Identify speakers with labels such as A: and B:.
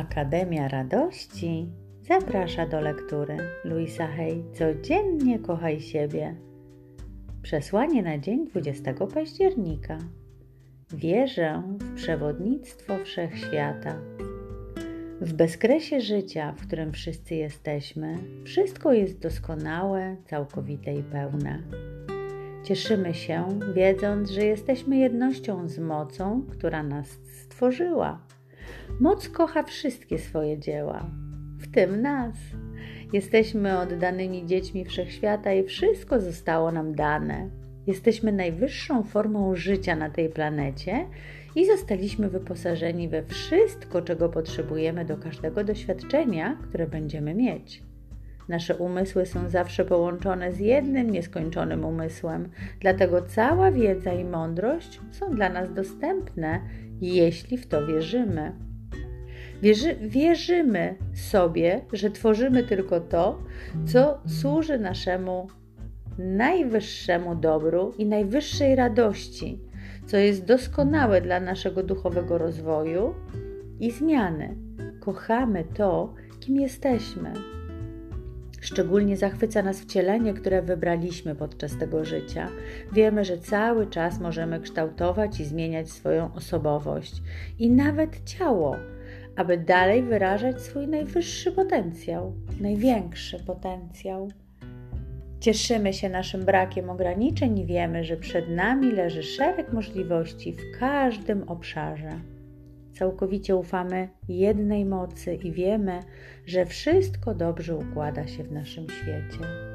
A: Akademia Radości zaprasza do lektury. Luisa Hay, codziennie kochaj siebie. Przesłanie na dzień 20 października. Wierzę w przewodnictwo wszechświata. W bezkresie życia, w którym wszyscy jesteśmy, wszystko jest doskonałe, całkowite i pełne. Cieszymy się, wiedząc, że jesteśmy jednością z mocą, która nas stworzyła Moc kocha wszystkie swoje dzieła, w tym nas. Jesteśmy oddanymi dziećmi wszechświata i wszystko zostało nam dane. Jesteśmy najwyższą formą życia na tej planecie i zostaliśmy wyposażeni we wszystko, czego potrzebujemy do każdego doświadczenia, które będziemy mieć. Nasze umysły są zawsze połączone z jednym nieskończonym umysłem, dlatego cała wiedza i mądrość są dla nas dostępne, jeśli w to wierzymy. Wierzy, wierzymy sobie, że tworzymy tylko to, co służy naszemu najwyższemu dobru i najwyższej radości, co jest doskonałe dla naszego duchowego rozwoju i zmiany. Kochamy to, kim jesteśmy. Szczególnie zachwyca nas wcielenie, które wybraliśmy podczas tego życia. Wiemy, że cały czas możemy kształtować i zmieniać swoją osobowość i nawet ciało aby dalej wyrażać swój najwyższy potencjał, największy potencjał. Cieszymy się naszym brakiem ograniczeń i wiemy, że przed nami leży szereg możliwości w każdym obszarze. Całkowicie ufamy jednej mocy i wiemy, że wszystko dobrze układa się w naszym świecie.